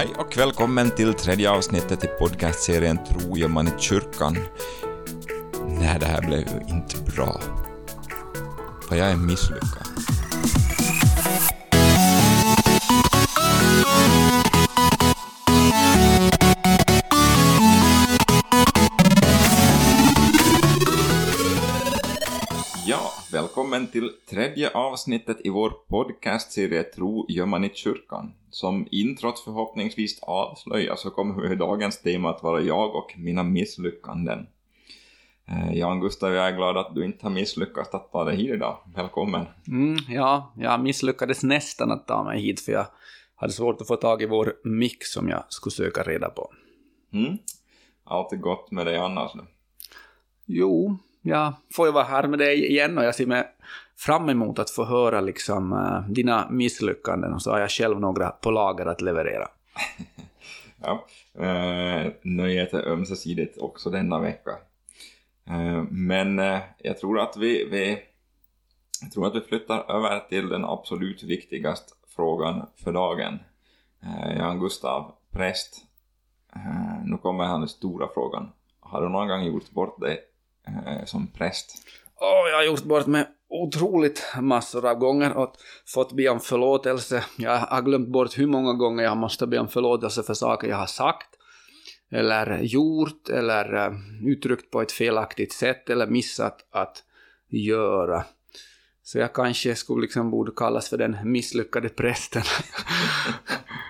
Hej och välkommen till tredje avsnittet i podcastserien Tro gör man i kyrkan. Nej, det här blev ju inte bra. För jag är misslyckad. Välkommen till tredje avsnittet i vår podcastserie Tro gör man i kyrkan. Som introt förhoppningsvis avslöjar så kommer dagens tema att vara jag och mina misslyckanden. Eh, Jan Gustav, jag är glad att du inte har misslyckats att ta dig hit idag. Välkommen. Mm, ja, jag misslyckades nästan att ta mig hit för jag hade svårt att få tag i vår mick som jag skulle söka reda på. Mm. Allt är gott med dig annars nu? Jo, jag får ju vara här med dig igen och jag ser mig fram emot att få höra liksom uh, dina misslyckanden och så har jag själv några på lager att leverera. ja, uh, nöjet är ömsesidigt också denna vecka. Uh, men jag tror att vi, vi jag tror att vi flyttar över till den absolut viktigaste frågan för dagen. Jan Gustav, präst. nu kommer här den stora frågan. Har du någon gång gjort bort dig Eh, som präst? Oh, jag har gjort bort mig otroligt massor av gånger och fått be om förlåtelse. Jag har glömt bort hur många gånger jag måste be om förlåtelse för saker jag har sagt eller gjort eller eh, uttryckt på ett felaktigt sätt eller missat att göra. Så jag kanske skulle liksom borde kallas för den misslyckade prästen.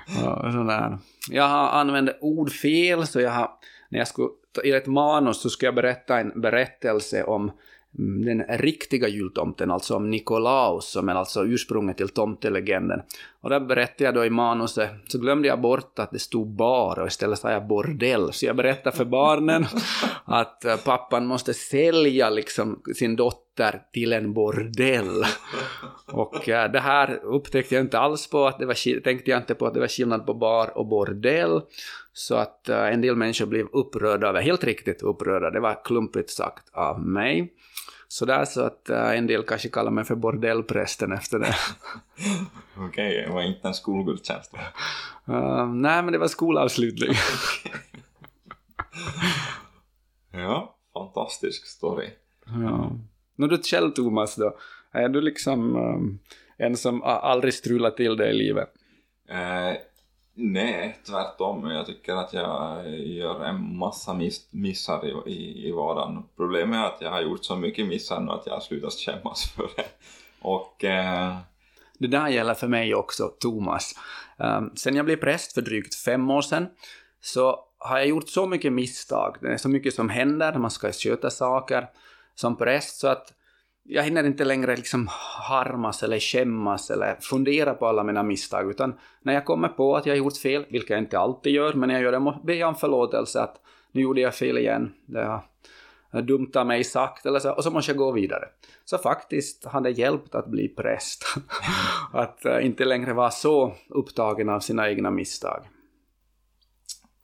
ja, sådär. Jag har använt ord fel, så jag har, när jag skulle, i ett manus så skulle jag berätta en berättelse om mm, den riktiga jultomten, alltså om Nikolaus, som är alltså ursprunget till tomtelegenden. Och där berättade jag då i manuset, så glömde jag bort att det stod bar och istället sa jag bordell. Så jag berättade för barnen att eh, pappan måste sälja liksom sin dotter till en bordell. Och äh, det här upptäckte jag inte alls på, att det var, tänkte jag inte på att det var skillnad på bar och bordell. Så att äh, en del människor blev upprörda över, helt riktigt upprörda, det var klumpigt sagt av mig. Så där så att uh, en del kanske kallar mig för bordellprästen efter det. Okej, okay, det var inte en skolgudstjänst? Uh, nej, men det var skolavslutning. ja, fantastisk story. Ja. Nå du själv Thomas då, är du liksom um, en som aldrig strular till det i livet? Uh, Nej, tvärtom. Jag tycker att jag gör en massa miss missar i, i, i vardagen. Problemet är att jag har gjort så mycket missar nu att jag har slutat skämmas för det. Och... Eh... Det där gäller för mig också, Thomas. Um, sen jag blev präst för drygt fem år sedan så har jag gjort så mycket misstag. Det är så mycket som händer man ska sköta saker som präst så att jag hinner inte längre liksom harmas eller skämmas eller fundera på alla mina misstag, utan när jag kommer på att jag har gjort fel, vilket jag inte alltid gör, men när jag gör det ber jag om förlåtelse att nu gjorde jag fel igen, det har dumt av mig sagt eller så, och så måste jag gå vidare. Så faktiskt har det hjälpt att bli präst. att eh, inte längre vara så upptagen av sina egna misstag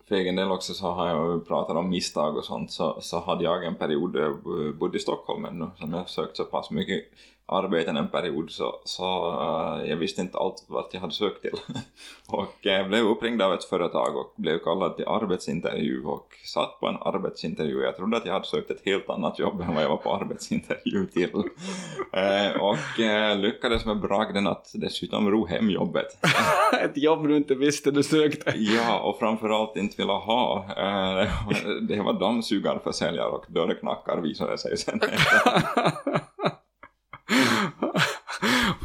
för egen del också så har jag pratat om misstag och sånt så, så hade jag en period där jag bodde i Stockholm ännu som jag sökt så pass mycket arbeten en period så, så uh, jag visste inte allt vart jag hade sökt till. och jag blev uppringd av ett företag och blev kallad till arbetsintervju och satt på en arbetsintervju. Jag trodde att jag hade sökt ett helt annat jobb än vad jag var på arbetsintervju till. uh, och uh, lyckades med bragden att dessutom ro hem jobbet. ett jobb du inte visste du sökte. ja, och framförallt inte ville ha. det var dammsugarförsäljare och dörrknackar visade sig sen.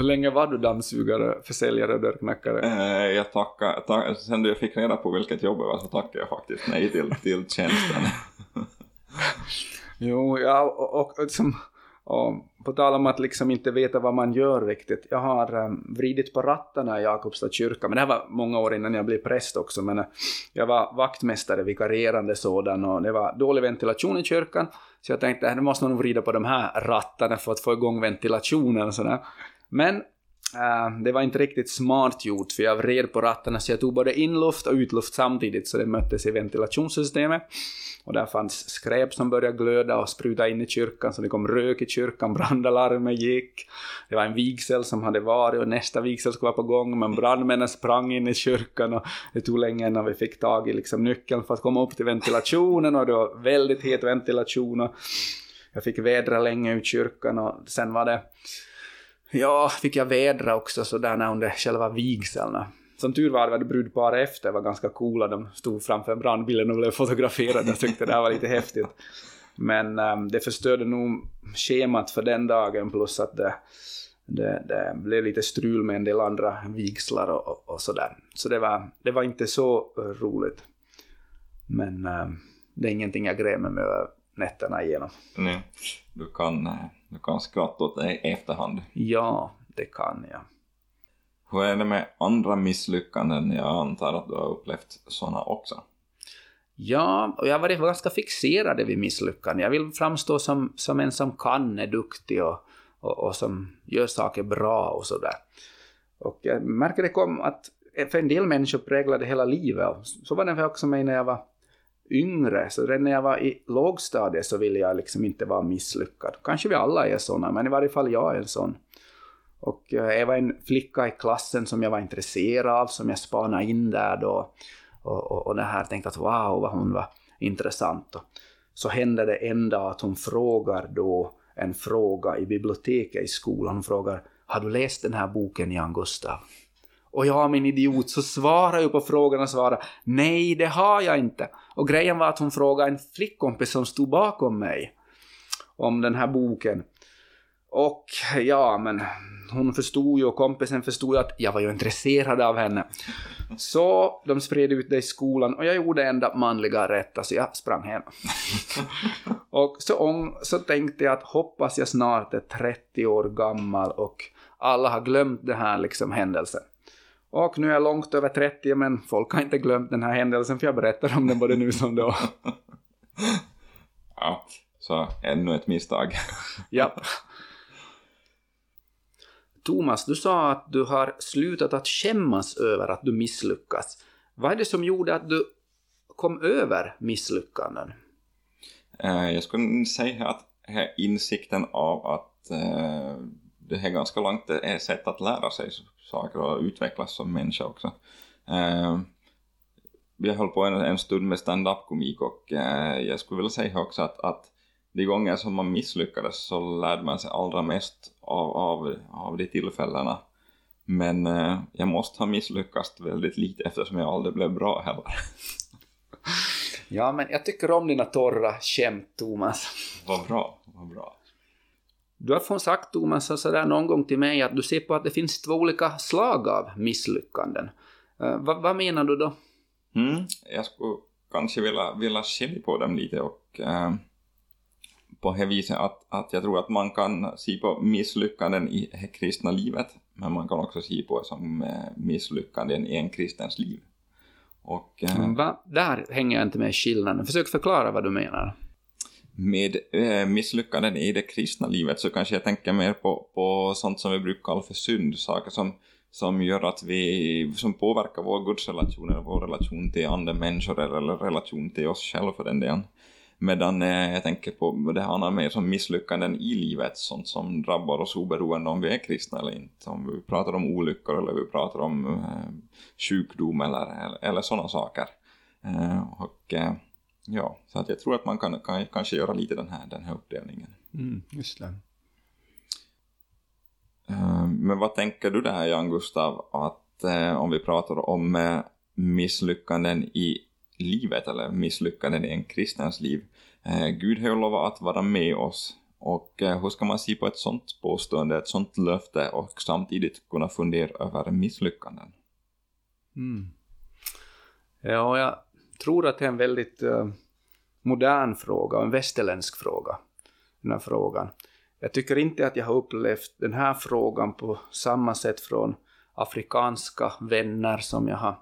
Hur länge var du dammsugare, försäljare och dörrknackare? Eh, jag tackade, tack, sen jag fick reda på vilket jobb det var så tackade jag faktiskt nej till, till tjänsten. jo, ja, och, och, och liksom, och på tal om att liksom inte veta vad man gör riktigt. Jag har um, vridit på rattarna i Jakobstad kyrka, men det här var många år innan jag blev präst också. Men uh, jag var vaktmästare, vikarierande sådan, och det var dålig ventilation i kyrkan. Så jag tänkte att nu måste nog vrida på de här rattarna för att få igång ventilationen. Och sådär. Men äh, det var inte riktigt smart gjort för jag vred på rattarna så jag tog både inluft och utluft samtidigt så det möttes i ventilationssystemet. Och där fanns skräp som började glöda och spruta in i kyrkan så det kom rök i kyrkan, brandalarmet gick. Det var en vigsel som hade varit och nästa vigsel skulle vara på gång men brandmännen sprang in i kyrkan och det tog länge innan vi fick tag i liksom nyckeln för att komma upp till ventilationen och det var väldigt het ventilation och jag fick vädra länge ut kyrkan och sen var det Ja, fick jag vädra också sådär under själva vigseln. Som tur var var det brudpar efter var ganska coola. De stod framför brandbilen och blev fotograferade. Jag tyckte det här var lite häftigt. Men um, det förstörde nog schemat för den dagen plus att det, det, det blev lite strul med en del andra vigslar och, och, och sådär. Så det var, det var inte så roligt. Men um, det är ingenting jag grämer mig över nätterna igenom. Nej, du kan, du kan skratta åt det i efterhand. Ja, det kan jag. Hur är det med andra misslyckanden? Jag antar att du har upplevt sådana också. Ja, och jag har varit ganska fixerad vid misslyckanden. Jag vill framstå som, som en som kan, är duktig och, och, och som gör saker bra och sådär. Och jag märker det kom att för en del människor präglade hela livet. Så var det också mig när jag var yngre. Så redan när jag var i lågstadiet så ville jag liksom inte vara misslyckad. Kanske vi alla är sådana, men i varje fall jag är en sån. Och eh, jag var en flicka i klassen som jag var intresserad av, som jag spanade in där då. Och, och, och det här tänkte att wow vad hon var intressant. Och så hände det en dag att hon frågar då en fråga i biblioteket i skolan. Hon frågar har du läst den här boken Jan Gustav? Och jag min idiot så svarar jag på frågan och svarar nej det har jag inte. Och grejen var att hon frågade en flickkompis som stod bakom mig om den här boken. Och ja, men hon förstod ju och kompisen förstod ju att jag var ju intresserad av henne. Så de spred ut det i skolan och jag gjorde enda manliga rätta så jag sprang hem. och så, så tänkte jag att hoppas jag snart är 30 år gammal och alla har glömt den här liksom händelsen. Och nu är jag långt över 30 men folk har inte glömt den här händelsen för jag berättar om den både nu som då. ja, så ännu ett misstag. ja. Thomas, du sa att du har slutat att skämmas över att du misslyckas. Vad är det som gjorde att du kom över misslyckanden? Eh, jag skulle säga att insikten av att eh, det är ganska långt ett sätt att lära sig saker och utvecklas som människa också. Jag höll på en, stund med stand-up-komik och eh, jag skulle vilja säga också att, att de gånger som man misslyckades så lärde man sig allra mest av, av, av de tillfällena. Men eh, jag måste ha misslyckats väldigt lite eftersom jag aldrig blev bra heller. ja, men jag tycker om dina torra skämt, Thomas. Vad bra, vad bra. Du har fått sagt, Thomas, sådär någon gång till mig att du ser på att det finns två olika slag av misslyckanden. Uh, vad, vad, menar du då? Mm, jag skulle kanske vilja, vilja skilja på dem lite och uh, på det viset att, att jag tror att man kan se på misslyckanden i det kristna livet, men man kan också se på det som eh, misslyckanden i en kristens liv. Och, eh, Va? Där hänger jag inte med skillnaden. Försök förklara vad du menar. Med eh, misslyckanden i det kristna livet så kanske jag tänker mer på, på sånt som vi brukar kalla för synd, saker som, som gör att vi, som påverkar vår gudsrelation eller vår relation till andra människor eller relation till oss själva för den delen. Medan eh, jag tänker på det handlar mer som misslyckanden i livet, sånt som drabbar oss oberoende om vi är kristna eller inte. Om vi pratar om olyckor eller vi pratar om eh, sjukdom eller, eller, eller sådana saker. Eh, och eh, ja, så att jag tror att man kan, kan kanske göra lite den här, den här uppdelningen. Mm, just det. Eh, men vad tänker du där Jan Gustav, att eh, om vi pratar om eh, misslyckanden i livet eller misslyckanden i en kristens liv. Eh, Gud har ju lovat att vara med oss och hur ska man se på ett sånt påstående, ett sånt löfte och samtidigt kunna fundera över misslyckanden? Mm. Ja, jag tror att det är en väldigt uh, modern fråga och en västerländsk fråga, den här frågan. Jag tycker inte att jag har upplevt den här frågan på samma sätt från afrikanska vänner som jag har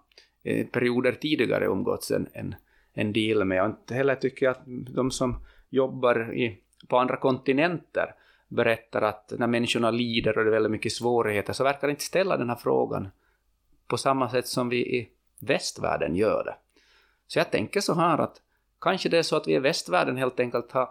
Eh, perioder tidigare umgåtts en, en, en del med. Och inte heller tycker jag att de som jobbar i, på andra kontinenter berättar att när människorna lider och det är väldigt mycket svårigheter så verkar inte ställa den här frågan på samma sätt som vi i västvärlden gör det. Så jag tänker så här att kanske det är så att vi i västvärlden helt enkelt har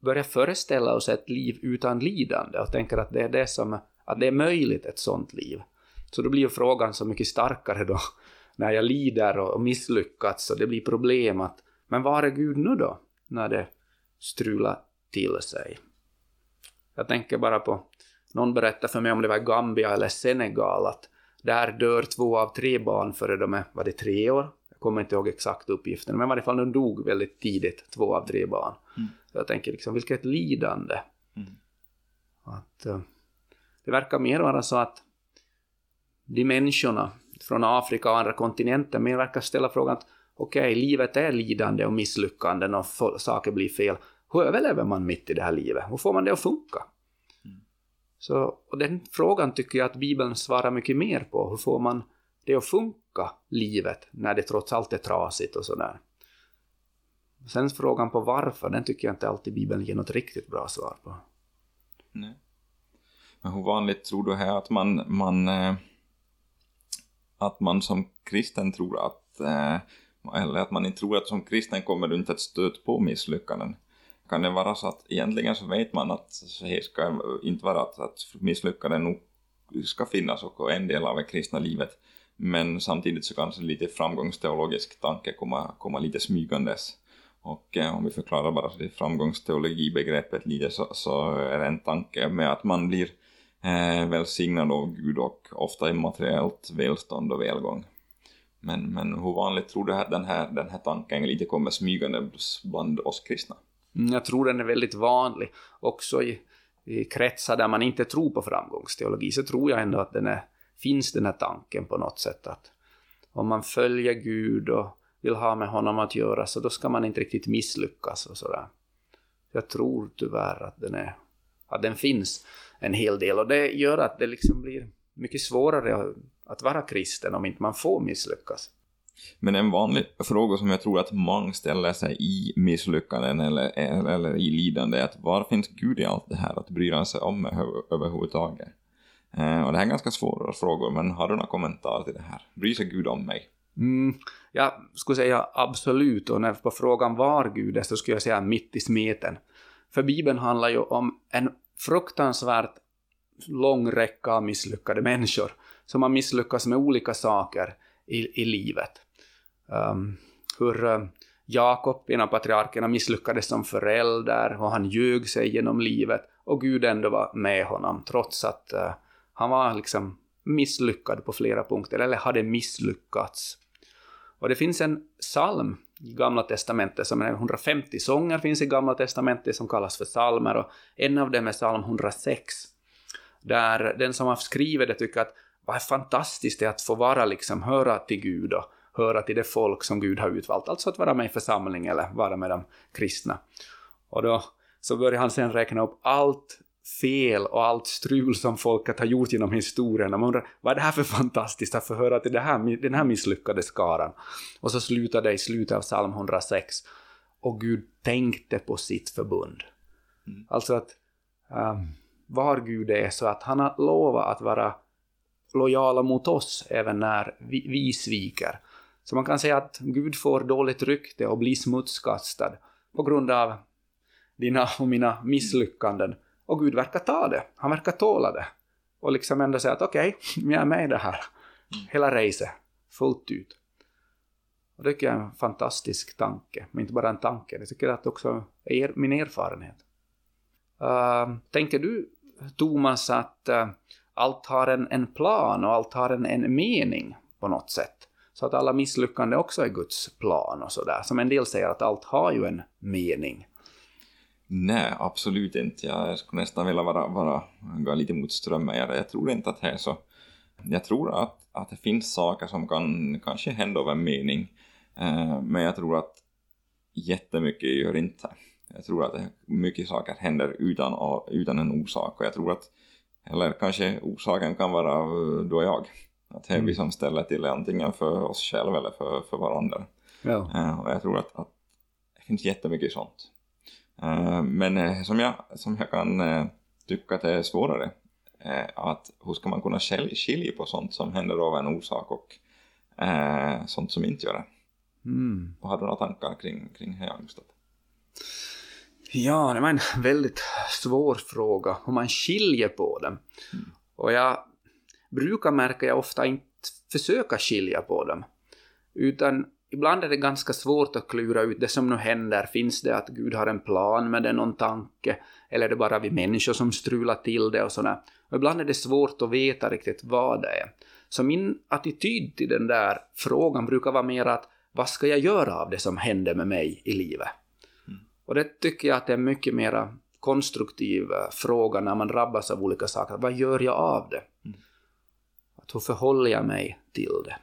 börjat föreställa oss ett liv utan lidande och tänker att det är det som, att det är möjligt ett sånt liv. Så då blir ju frågan så mycket starkare då när jag lider och misslyckats och det blir problem att men var är Gud nu då när det strular till sig? Jag tänker bara på någon berättade för mig om det var Gambia eller Senegal att där dör två av tre barn före de är, var det tre år? Kommer inte ihåg exakt uppgiften, men i varje fall de dog väldigt tidigt, två av tre barn. Mm. Så jag tänker liksom, vilket lidande. Mm. Att, uh, det verkar mer vara så att de människorna från Afrika och andra kontinenter mer verkar ställa frågan att okej, okay, livet är lidande och misslyckanden och saker blir fel. Hur överlever man mitt i det här livet? Hur får man det att funka? Mm. Så, och den frågan tycker jag att Bibeln svarar mycket mer på. Hur får man det att funka, livet, när det trots allt är trasigt och sådär. Sen frågan på varför, den tycker jag inte alltid Bibeln ger något riktigt bra svar på. Nej. Men hur vanligt tror du här att man, man eh, att man som kristen tror att eh, eller att man inte tror att som kristen kommer du inte att stöta på misslyckanden. Kan det vara så att egentligen så vet man att det ska inte vara att, att misslyckanden nog ska finnas och en del av det kristna livet. Men samtidigt så kanske lite framgångsteologisk tanke kommer, kommer lite smygandes. Och eh, om vi förklarar bara det framgångsteologibegreppet lite så, så är det en tanke med att man blir eh, välsignad av Gud och ofta i materiellt välstånd och välgång. Men, men hur vanligt tror du att den här, den här tanken lite kommer smygande bland oss kristna? Mm, jag tror den är väldigt vanlig. Också i, i kretsar där man inte tror på framgångsteologi så tror jag ändå att den är, finns den här tanken på något sätt att om man följer Gud och vill ha med honom att göra så då ska man inte riktigt misslyckas och sådär. Jag tror tyvärr att den, är, att den finns en hel del och det gör att det liksom blir mycket svårare att vara kristen om inte man får misslyckas. Men en vanlig fråga som jag tror att många ställer sig i misslyckanden eller, eller, eller i lidande är att var finns Gud i allt det här att bry sig om överhuvudtaget? Eh, och det här är ganska svåra frågor, men har du några kommentarer till det här? Bryr sig Gud om mig? Mm, jag skulle säga absolut, och när på frågan var Gud är så skulle jag säga mitt i smeten. För Bibeln handlar ju om en fruktansvärt lång räcka av misslyckade människor som har misslyckats med olika saker i, i livet. Um, hur eh, Jakob, en av patriarkerna, misslyckades som förälder och han ljög sig genom livet och Gud ändå var med honom trots att uh, han var liksom misslyckad på flera punkter, eller hade misslyckats. Och det finns en psalm i Gamla Testamentet, som är 150 sånger finns i Gamla Testamentet som kallas för psalmer, och en av dem är psalm 106, där den som har skrivit det tycker att vad fantastiskt det är att få vara liksom, höra till Gud och höra till det folk som Gud har utvalt, alltså att vara med i församling eller vara med de kristna. Och då så börjar han sen räkna upp allt fel och allt strul som folket har gjort genom historien. Man undrar, vad är det här för fantastiskt att få höra till det här, den här misslyckade skaran? Och så slutar det i slutet av psalm 106. Och Gud tänkte på sitt förbund. Mm. Alltså att um, var Gud är så att han har lovat att vara lojala mot oss även när vi, vi sviker. Så man kan säga att Gud får dåligt rykte och blir smutskastad på grund av dina och mina misslyckanden. Och Gud verkar ta det, han verkar tåla det. Och liksom ändå säga att okej, okay, jag är med i det här. Hela racet, fullt ut. Och det tycker jag är en fantastisk tanke, men inte bara en tanke, det tycker jag att också är min erfarenhet. Uh, tänker du, Thomas, att uh, allt har en, en plan och allt har en, en mening på något sätt? Så att alla misslyckanden också är Guds plan och sådär. Som en del säger att allt har ju en mening. Nej, absolut inte. Jag skulle nästan vilja vara, vara gå lite mot strömmen. Jag, jag tror inte att det är så. Jag tror att, att det finns saker som kan kanske hända av en mening. Eh, men jag tror att jättemycket gör inte. Jag tror att mycket saker händer utan, utan en orsak. Och jag tror att, eller kanske orsaken kan vara då jag. Att det är vi som ställer till det antingen för oss själva eller för, för varandra. Ja. Eh, och jag tror att, att det finns jättemycket sånt. Eh, men eh, som jag, som jag kan tycka att det är svårare. Eh, att hur ska man kunna skilja, på sånt som händer av en orsak och eh, sånt som inte gör det? Mm. Har du några tankar kring, kring Gustav? Ja, det var en väldigt svår fråga, hur man skiljer på dem. Mm. Och jag brukar märka jag ofta inte försöka skilja på dem. Utan ibland är det ganska svårt att klura ut det som nu händer. Finns det att Gud har en plan med det, någon tanke? Eller är det bara vi människor som strular till det och sådär? Och ibland är det svårt att veta riktigt vad det är. Så min attityd till den där frågan brukar vara mer att vad ska jag göra av det som händer med mig i livet? Mm. Och det tycker jag att det är mycket mer konstruktiv eh, fråga när man drabbas av olika saker. Vad gör jag av det? Mm. Att hur förhåller jag mig till det?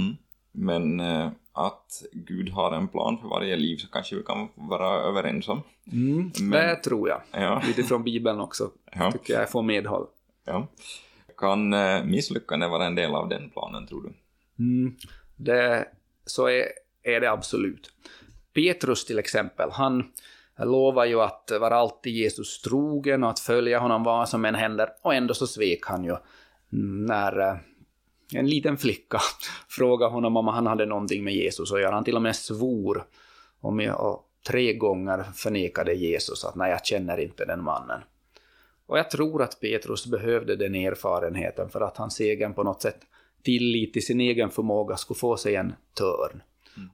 Mm. Men eh, att Gud har en plan för varje liv så kanske vi kan vara överens om. Mm, Men- Det tror jag. Ja. Utifrån Bibeln också, Ja. tycker jag får medhåll. ja. Kan eh, misslyckande vara en del av den planen, tror du? Mm, det, så är, är det absolut. Petrus till exempel, han lovar ju att vara alltid Jesus trogen och att följa honom vad som än händer, och ändå så svek han ju när eh, en liten flicka frågade honom om han hade någonting med Jesus att göra. Han till och med svor om jag, och tre gånger förnekade Jesus att nej, jag känner inte den mannen. Och jag tror att Petrus behövde den erfarenheten för att hans egen på något sätt tillit till sin egen förmåga skulle få sig en törn.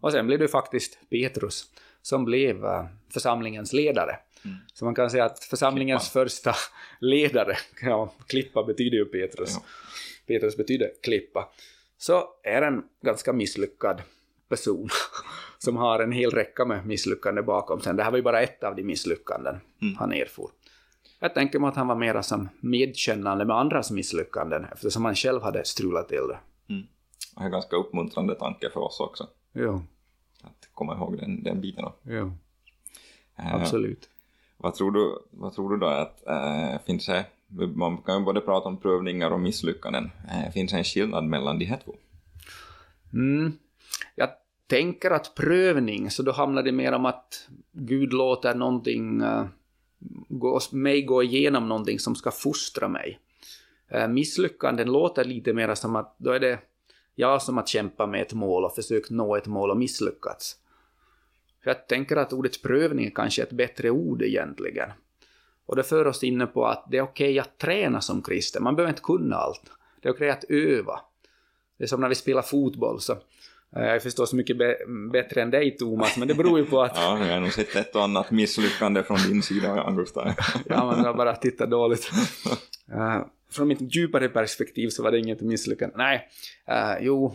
Och sen blev det faktiskt Petrus som blev eh, församlingens ledare. Mm. Så man kan säga att församlingens första ledare, ja, klippa betyder ju Petrus. Ja. Petrus betyder klippa. Så är en ganska misslyckad person som har en hel räcka med misslyckanden bakom sig. Det här var ju bara ett av de misslyckanden Mm. han erfor. Jag tänker mig att han var mera som medkännande med andras misslyckanden eftersom han själv hade strulat till det. Mm. Det är en ganska uppmuntrande tanke för oss också. Jo, Att komma ihåg den, den biten. då. jo, Eh, absolut. Vad tror du, vad tror du då att äh, finns det, man kan ju både prata om prövningar och misslyckanden, eh, finns det en skillnad mellan de här två? Mm. Jag tänker att prövning, så då handlar det mer om att Gud låter någonting, uh, gå, mig gå igenom någonting som ska fostra mig. Uh, misslyckanden låter lite mer som att då är det jag som har kämpat med ett mål och försökt nå ett mål och misslyckats. Jag tänker att ordet prövning är kanske ett bättre ord egentligen. Och det för oss inne på att det är okej att träna som kristen, man behöver inte kunna allt. Det är okej att öva. Det är som när vi spelar fotboll så eh, jag är förstås mycket bä- bättre än dig Thomas, men det beror ju på att Ja, jag har nog sett ett och annat misslyckande från din sida, Augusta. ja, man har bara tittat dåligt. Eh, från mitt djupare perspektiv så var det inget misslyckande. Nej, uh, jo,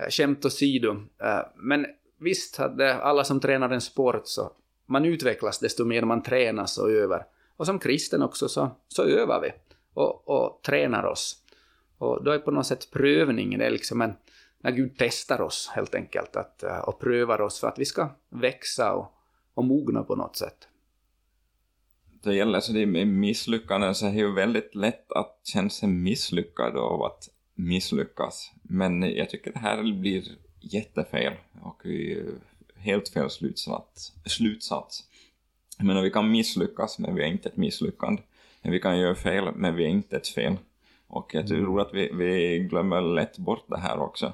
uh, skämt åsido. Uh, men visst, det, alla som tränar en sport så man utvecklas desto mer man tränas och övar. Och som kristen också så, så övar vi och, och tränar oss. Och då är på något sätt prövningen, det är liksom en, när Gud testar oss helt enkelt att, eh, och prövar oss för att vi ska växa och, och mogna på något sätt. Det gäller så det är misslyckanden så är det ju väldigt lätt att känna sig misslyckad av att misslyckas. Men jag tycker det här blir jättefel och eh, helt fel slutsats. slutsats. Jag menar, vi kan misslyckas, men vi är inte ett misslyckande. Vi kan göra fel, men vi är inte ett fel. Och jag tror att vi, vi glömmer lätt bort det här också.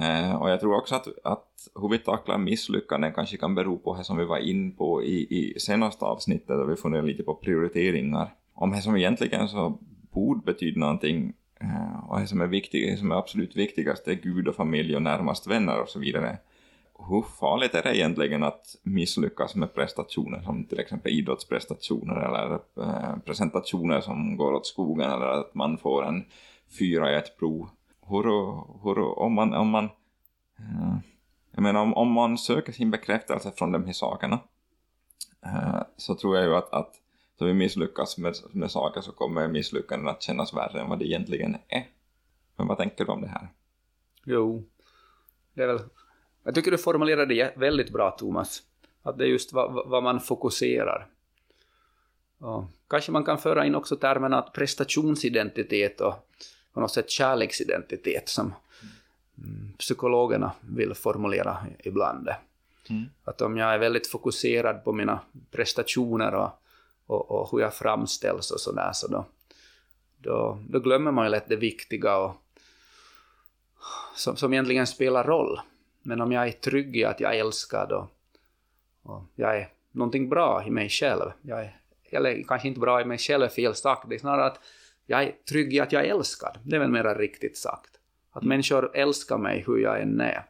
Eh, och jag tror också att, att hur vi tacklar misslyckanden kanske kan bero på det som vi var in på i, i senaste avsnittet, där vi funderade lite på prioriteringar. Om det som egentligen så borde betyda någonting, eh, och det som är, viktigt, det som är absolut viktigast är Gud och familj och närmast vänner och så vidare. Hur farligt är det egentligen att misslyckas med prestationer som till exempel idrottsprestationer eller eh, presentationer som går åt skogen eller att man får en fyra i ett prov? Hur, hur, om man, om man eh, jag menar om, om man söker sin bekräftelse från de här sakerna eh, så tror jag ju att, att så vi misslyckas med, med saker så kommer misslyckanden att kännas värre än vad det egentligen är. Men vad tänker du om det här? Jo, det är väl... Jag tycker du formulerade det väldigt bra, Thomas. Att det är just vad, vad man fokuserar. Och kanske man kan föra in också termen att prestationsidentitet och på något sätt kärleksidentitet som mm, psykologerna vill formulera ibland. Mm. Att om jag är väldigt fokuserad på mina prestationer och, och, och hur jag framställs och sådär, så då, då, då glömmer man ju lätt det viktiga och som, som egentligen spelar roll. Men om jag är trygg i att jag är älskad och, och jag är någonting bra i mig själv, jag är, eller kanske inte bra i mig själv är fel sagt, det är snarare att jag är trygg i att jag är älskad. Det är väl mera riktigt sagt. Att mm. människor älskar mig hur jag än är.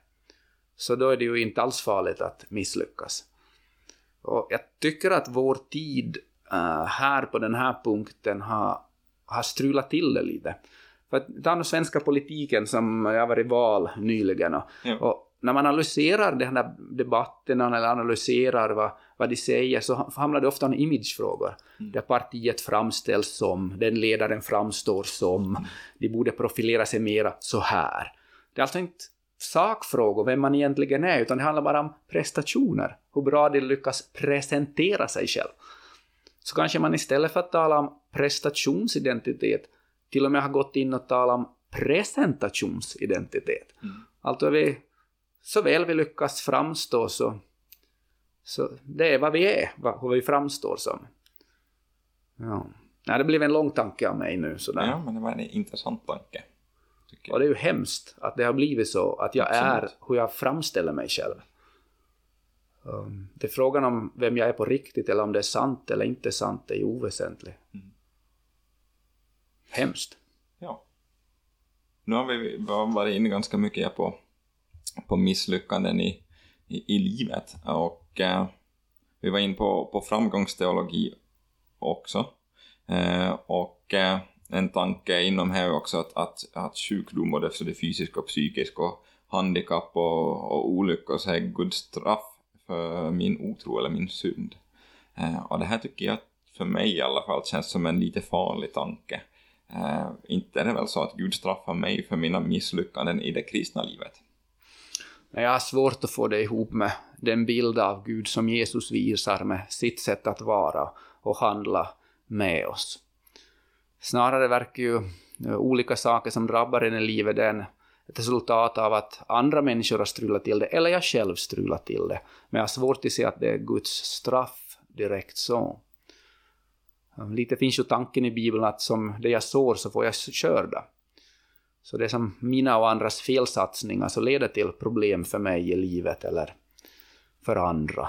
Så då är det ju inte alls farligt att misslyckas. Och jag tycker att vår tid uh, här på den här punkten har, har strulat till det lite. För att ta den svenska politiken som jag var i val nyligen och, ja. och när man analyserar de här debatterna eller analyserar vad, vad de säger så hamnar det ofta om imagefrågor. Mm. Där partiet framställs som, den ledaren framstår som, mm. de borde profilera sig mera så här. Det är alltså inte sakfrågor, vem man egentligen är, utan det handlar bara om prestationer. Hur bra de lyckas presentera sig själv. Så kanske man istället för att tala om prestationsidentitet till och med har gått in och talat om presentationsidentitet. Mm. Alltså vi, så väl vi lyckas framstå så, så det är vad vi är, vad, vi framstår som. Ja. Nej, det blev en lång tanke av mig nu. Sådär. Ja, men det var en intressant tanke. Och det är ju hemskt att det har blivit så, att jag Absolut. är hur jag framställer mig själv. Um, det är frågan om vem jag är på riktigt eller om det är sant eller inte sant, det är ju oväsentligt. Mm. Hemskt. Ja. Nu har vi varit inne ganska mycket på, på misslyckanden i, i, i livet och eh, vi var inne på, på framgångsteologi också. Eh, och eh, en tanke inom här också att, att, att sjukdom, både för det fysiska och psykiska, och handikapp och, och olyckor, så är Guds straff för min otro eller min synd. Eh, och det här tycker jag, för mig i alla fall, känns som en lite farlig tanke. Eh, inte är det väl så att Gud straffar mig för mina misslyckanden i det kristna livet? Jag har svårt att få det ihop med den bild av Gud som Jesus visar med sitt sätt att vara och handla med oss. Snarare verkar ju eh, olika saker som drabbar en i livet den ett resultat av att andra människor har strulat till det, eller jag själv strulat till det. Men jag har svårt att se att det är Guds straff direkt så. Lite finns ju tanken i Bibeln att som det jag sår så får jag skörda. Så det är som mina och andras felsatsningar som leder till problem för mig i livet eller för andra.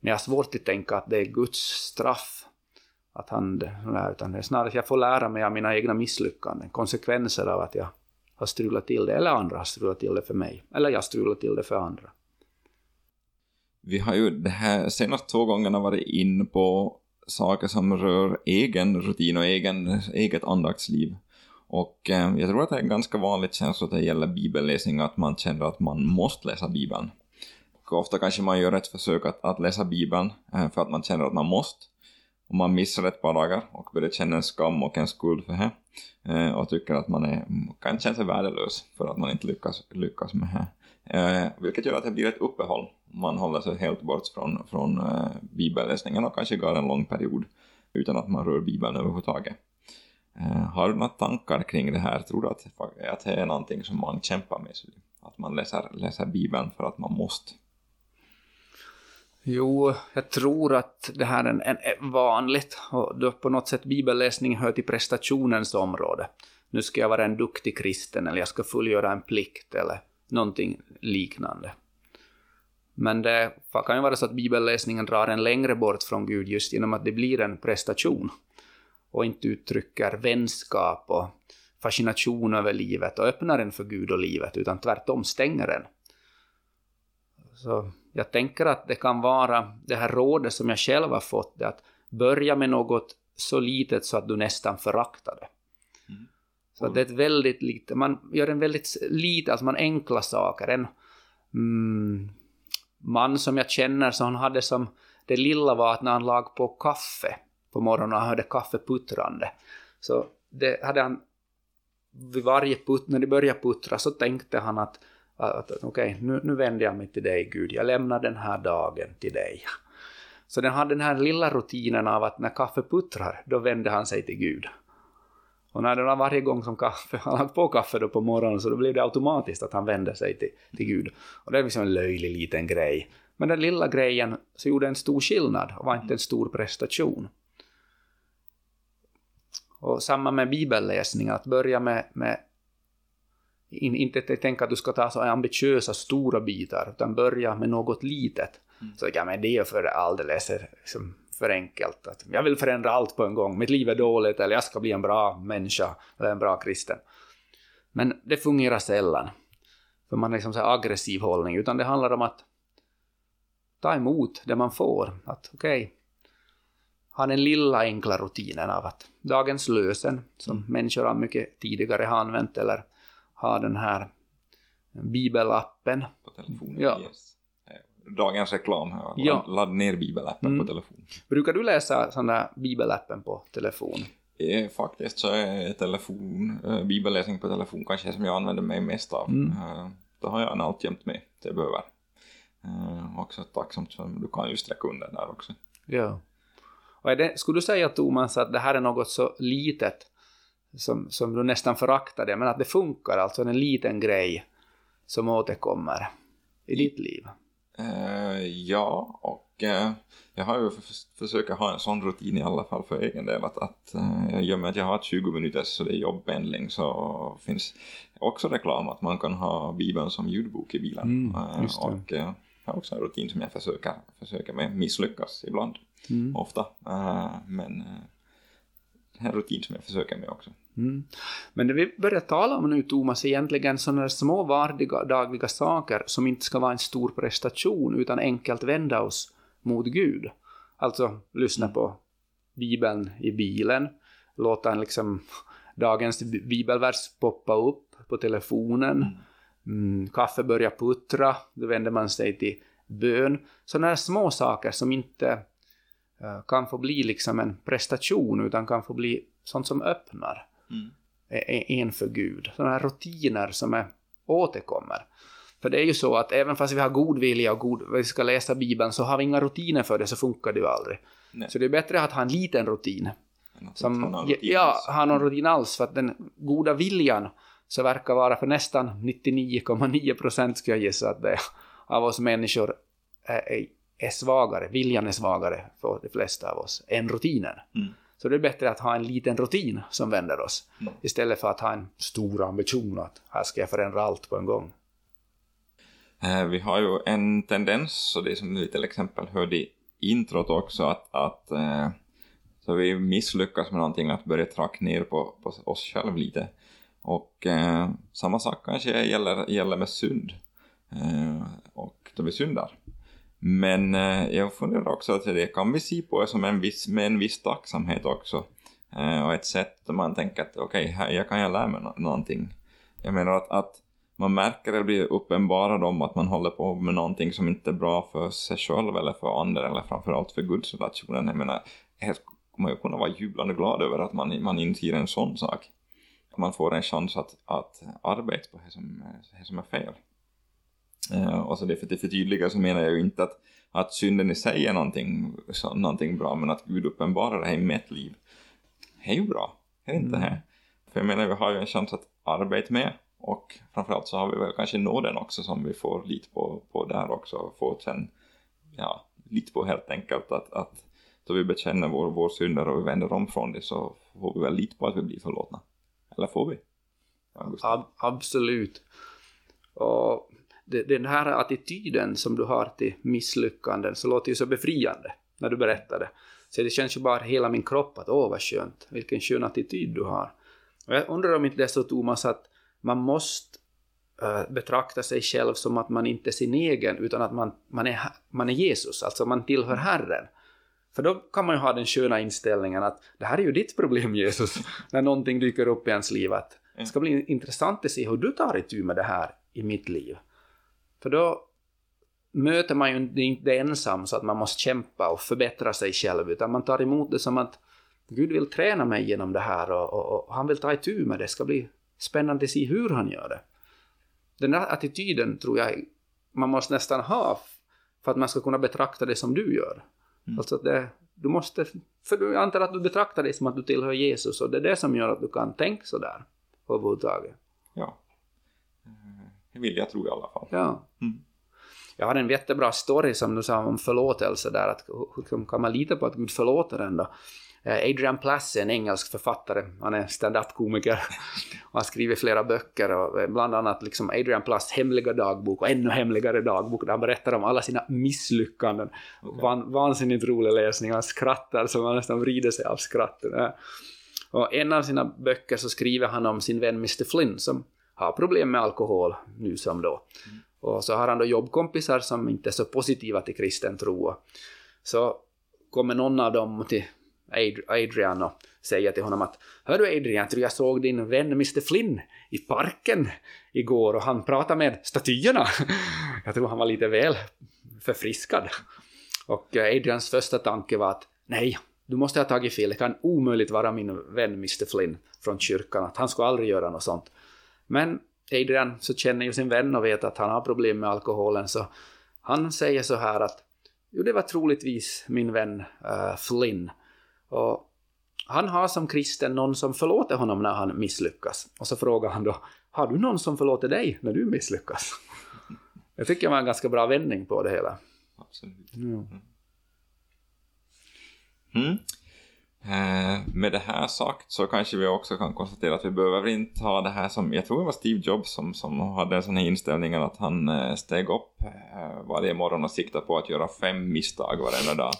Men jag har svårt att tänka att det är Guds straff. Att han, utan det är snarare att jag får lära mig av mina egna misslyckanden, konsekvenser av att jag har strulat till det, eller andra har strulat till det för mig, eller jag har strulat till det för andra. Vi har ju de här senaste två gångerna varit in på saker som rör egen rutin och egen, eget andaktsliv. Och eh, jag tror att det är en ganska vanligt känsla att det gäller bibelläsning att man känner att man måste läsa bibeln. Och ofta kanske man gör ett försök att, att läsa bibeln eh, för att man känner att man måste. Och man missar ett par dagar och börjar känna en skam och en skuld för det. Eh, och tycker att man är, kan känna sig värdelös för att man inte lyckas, lyckas med det. Eh, vilket gör att det blir ett uppehåll. Man håller sig helt bort från, från eh, bibelläsningen och kanske går en lång period utan att man rör bibeln överhuvudtaget. Eh, har du några tankar kring det här? Tror du att, att det är någonting som man kämpar med? Att man läser, läser bibeln för att man måste? Jo, jag tror att det här är, en, en, vanligt. Och då på något sätt bibelläsning hör till prestationens område. Nu ska jag vara en duktig kristen eller jag ska fullgöra en plikt eller någonting liknande. Men det kan ju vara så att bibelläsningen drar en längre bort från Gud just genom att det blir en prestation och inte uttrycker vänskap och fascination över livet och öppnar en för Gud och livet, utan tvärtom stänger den. Så jag tänker att det kan vara det här rådet som jag själv har fått, det att börja med något så litet så att du nästan föraktar det. Mm. Så det är ett väldigt litet, man gör en väldigt lite, alltså man enkla saker. En mm, man som jag känner, så han hade som, det lilla var att när han lag på kaffe på morgonen och han hörde kaffeputtrande, så det hade han vid varje putt, när det började puttra så tänkte han att, att, att okej, okay, nu, nu vänder jag mig till dig Gud, jag lämnar den här dagen till dig. Så den hade den här lilla rutinen av att när kaffe puttrar, då vände han sig till Gud. Och när det var varje gång som kaffe, han hade på kaffe då på morgonen så då blev det automatiskt att han vände sig till, till Gud. Och det är liksom en löjlig liten grej. Men den lilla grejen så gjorde en stor skillnad och var inte en stor prestation. Och samma med bibelläsning, att börja med, med in, inte tänka att du ska ta så ambitiösa stora bitar, utan börja med något litet. Mm. Så ja, men det är för alldeles liksom, för enkelt. Att jag vill förändra allt på en gång. Mitt liv är dåligt eller jag ska bli en bra människa eller en bra kristen. Men det fungerar sällan. För man har liksom så aggressiv hållning. Utan det handlar om att ta emot det man får. Att okej, okay, ha den lilla enkla rutinen av att dagens lösen, som mm. människor har mycket tidigare har använt, eller ha den här bibelappen. På telefonen, ja. yes dagens reklam här. Ja. Ladd ner bibelappen mm. på telefon. Brukar du läsa sån där bibelappen på telefon? Eh, faktiskt så är telefon, eh, bibelläsning på telefon kanske det som jag använder mig mest av. Mm. Eh, då har jag en alltjämt med det behöver. Eh, också tacksamt för du kan ju sträcka under där också. Ja. Och det, skulle du säga Thomas att det här är något så litet som, som du nästan föraktar det, men att det funkar, alltså en liten grej som återkommer i ditt liv? Uh, ja, och uh, jag har ju försökt ha en sån rutin i alla fall för egen del att, att uh, i och med att jag har 20 minuter så det är jobbpendling så finns också reklam att man kan ha Bibeln som ljudbok i bilen. Mm, och jag har också en rutin som jag försöker, försöker med, misslyckas ibland, mm. ofta. men en rutin som jag försöker med också. Mm. Men det vi börjar tala om nu, Thomas, egentligen sådana små vardagliga saker som inte ska vara en stor prestation, utan enkelt vända oss mot Gud. Alltså lyssna mm. på Bibeln i bilen, låta en liksom dagens bibelvers poppa upp på telefonen, mm. mm, kaffe börjar puttra, då vänder man sig till bön. Sådana små saker som inte uh, kan få bli liksom en prestation, utan kan få bli sånt som öppnar mm. en för Gud. Sådana här rutiner som är, återkommer. För det är ju så att även fast vi har god vilja och god, vi ska läsa Bibeln så har vi inga rutiner för det så funkar det ju aldrig. Nej. Så det är bättre att ha en liten rutin. Som, rutin ja, ha någon rutin alls för att den goda viljan så verkar vara för nästan 99,9 procent ska jag gissa att det är, av oss människor är, är, är svagare, viljan är svagare för de flesta av oss än rutinen. Mm. Så det är bättre att ha en liten rutin som vänder oss, mm. istället för att ha en stor ambition att här ska jag förändra allt på en gång. Eh, vi har ju en tendens, så det som vi till exempel hörde i introt också, att, att eh, så vi misslyckas med någonting, att börja tracka ner på, på oss själva lite. Och eh, samma sak kanske gäller, gäller med synd. Eh, och då vi syndar. Men eh, jag funderar också att det kan vi se på som en viss, med en viss tacksamhet också. Eh, och ett sätt där man tänker att okej, okay, här jag kan jag lära mig no någonting. Jag menar att, att man märker eller blir uppenbarad om att man håller på med någonting som inte är bra för sig själv eller för andra eller framförallt för gudsrelationen. Jag menar, här kommer man ju kunna vara jublande glad över att man, man inser en sån sak. Att man får en chans att, att arbeta på det som, det som är fel. Uh, och så det för att förtydliga så menar jag ju inte att, att synden i sig är någonting, så, någonting bra, men att Gud uppenbarar det här i mitt liv. Det är ju bra, är det inte mm. här? För jag menar, vi har ju en chans att arbeta med och framförallt så har vi väl kanske nåden också som vi får lite på, på där också, få sen, ja, lite på helt enkelt att, att då vi bekänner vår, vår synder och vi vänder om från det så får vi väl lite på att vi blir förlåtna. Eller får vi? Ab absolut. Och den här attityden som du har till misslyckanden så låter ju så befriande när du berättar det. Så det känns ju bara hela min kropp att åh vad skönt, vilken skön attityd du har. Och jag undrar om inte det är så Thomas att man måste äh, betrakta sig själv som att man inte är sin egen utan att man, man, är, man är Jesus, alltså man tillhör Herren. För då kan man ju ha den sköna inställningen att det här är ju ditt problem Jesus, när någonting dyker upp i ens liv. Att det ska bli intressant att se hur du tar itu med det här i mitt liv. För då möter man ju inte ensam så att man måste kämpa och förbättra sig själv, utan man tar emot det som att Gud vill träna mig genom det här och, och, och han vill ta itu med det. Det ska bli spännande att se hur han gör det. Den där attityden tror jag man måste nästan ha för att man ska kunna betrakta det som du gör. Mm. Alltså det, du måste, för du antar att du betraktar det som att du tillhör Jesus och det är det som gör att du kan tänka sådär överhuvudtaget. Ja. Vill jag tro i alla fall. Ja. Mm. Jag har en jättebra story som du sa om förlåtelse där, att hur kan man lita på att Gud förlåter en då? Eh, Adrian Plass är en engelsk författare, han är stand-up-komiker och har skrivit flera böcker och eh, bland annat liksom Adrian Plass hemliga dagbok och ännu hemligare dagbok där han berättar om alla sina misslyckanden. Okay. Van, vansinnigt rolig läsning, han skrattar så man nästan vrider sig av skratten. Och en av sina böcker så skriver han om sin vän Mr Flynn som har problem med alkohol nu som då. Mm. Och så har han då jobbkompisar som inte är så positiva till kristen tro. Så kommer någon av dem till Adrian och säger till honom att Hör du Adrian, tror jag såg din vän Mr Flynn i parken igår och han pratade med statyerna. Jag tror han var lite väl förfriskad. Och eh, Adrians första tanke var att nej, du måste ha tagit fel, det kan omöjligt vara min vän Mr Flynn från kyrkan, att han skulle aldrig göra något sånt. Men Adrian så känner ju sin vän och vet att han har problem med alkoholen så han säger så här att jo det var troligtvis min vän uh, Flynn och han har som kristen någon som förlåter honom när han misslyckas. Och så frågar han då, har du någon som förlåter dig när du misslyckas? Jag tycker det var en ganska bra vändning på det hela. Absolut. Ja. Mm. Eh, med det här sagt så kanske vi också kan konstatera att vi behöver inte ha det här som, jag tror det var Steve Jobs som, som hade en sån här inställning att han eh, steg upp eh, varje morgon och siktade på att göra fem misstag varenda dag.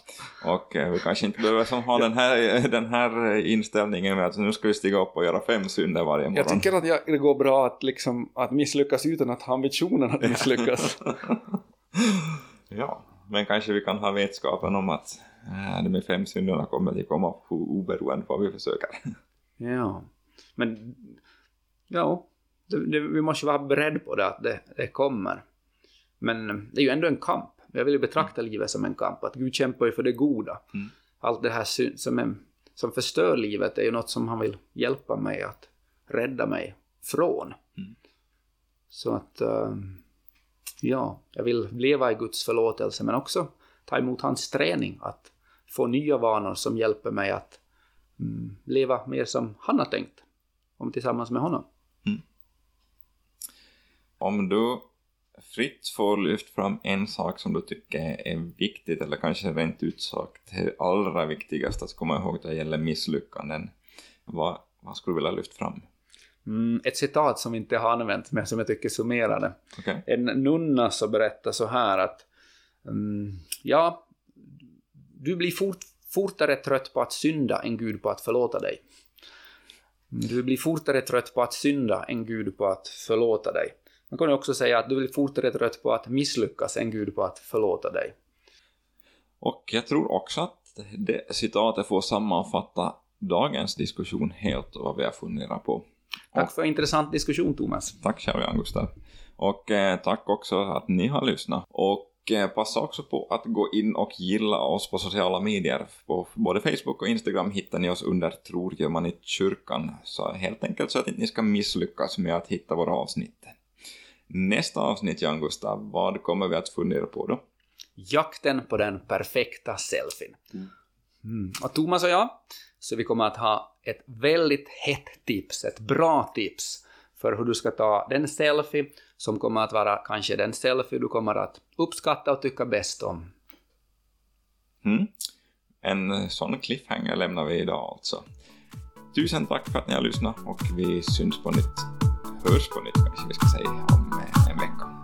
Och vi kanske inte behöver som ha den här, den här inställningen med att nu ska vi stiga upp och göra fem synder varje morgon. Jag tycker att det går bra att, liksom, att misslyckas utan att ha ambitionen att misslyckas. ja, men kanske vi kan ha vetskapen om att äh, de fem synderna kommer de komma oberoende vad vi försöker. Ja, men ja, det, det, vi måste vara beredda på det att det, det, kommer. Men det är ju ändå en kamp. Jag vill ju betrakta mm. livet som en kamp, att Gud kämpar ju för det goda. Mm. Allt det här som, är, som förstör livet är ju något som han vill hjälpa mig att rädda mig från. Mm. Så att, uh, ja, jag vill leva i Guds förlåtelse men också ta emot hans träning, att få nya vanor som hjälper mig att mm, leva mer som han har tänkt, om tillsammans med honom. Mm. Om du fritt får lyfta fram en sak som du tycker är viktigt, eller kanske rent ut sagt det allra viktigaste att komma ihåg när det gäller misslyckanden, vad, vad skulle du vilja lyfta fram? Mm, ett citat som vi inte har använt men som jag tycker summerar det. Okay. En nunna så berättar så här att mm, ja, du blir fort, fortare trött på att synda än Gud på att förlåta dig. Du blir fortare trött på att synda än Gud på att förlåta dig. Man kan också säga att du blir fortare trött på att misslyckas än Gud på att förlåta dig. Och jag tror också att det citatet får sammanfatta dagens diskussion helt och vad vi har funderat på. Tack och, för en intressant diskussion Thomas. Tack själv Jan Gustav. Och eh, tack också att ni har lyssnat. Och passa också på att gå in och gilla oss på sociala medier. På både Facebook och Instagram hittar ni oss under Tror gör man i kyrkan. Så helt enkelt så att inte ni ska misslyckas med att hitta våra avsnitt. Nästa avsnitt, Jan Gustav, vad kommer vi att fundera på då? Jakten på den perfekta selfien. Mm. Och Thomas och jag, så vi kommer att ha ett väldigt hett tips, ett bra tips för hur du ska ta den selfie som kommer att vara kanske den selfie du kommer att uppskatta och tycka bäst om. Mm. En sån cliffhanger lämnar vi idag alltså. Tusen tack för att ni har lyssnat och vi syns på nytt, hörs på nytt kanske vi ska säga, om en vecka.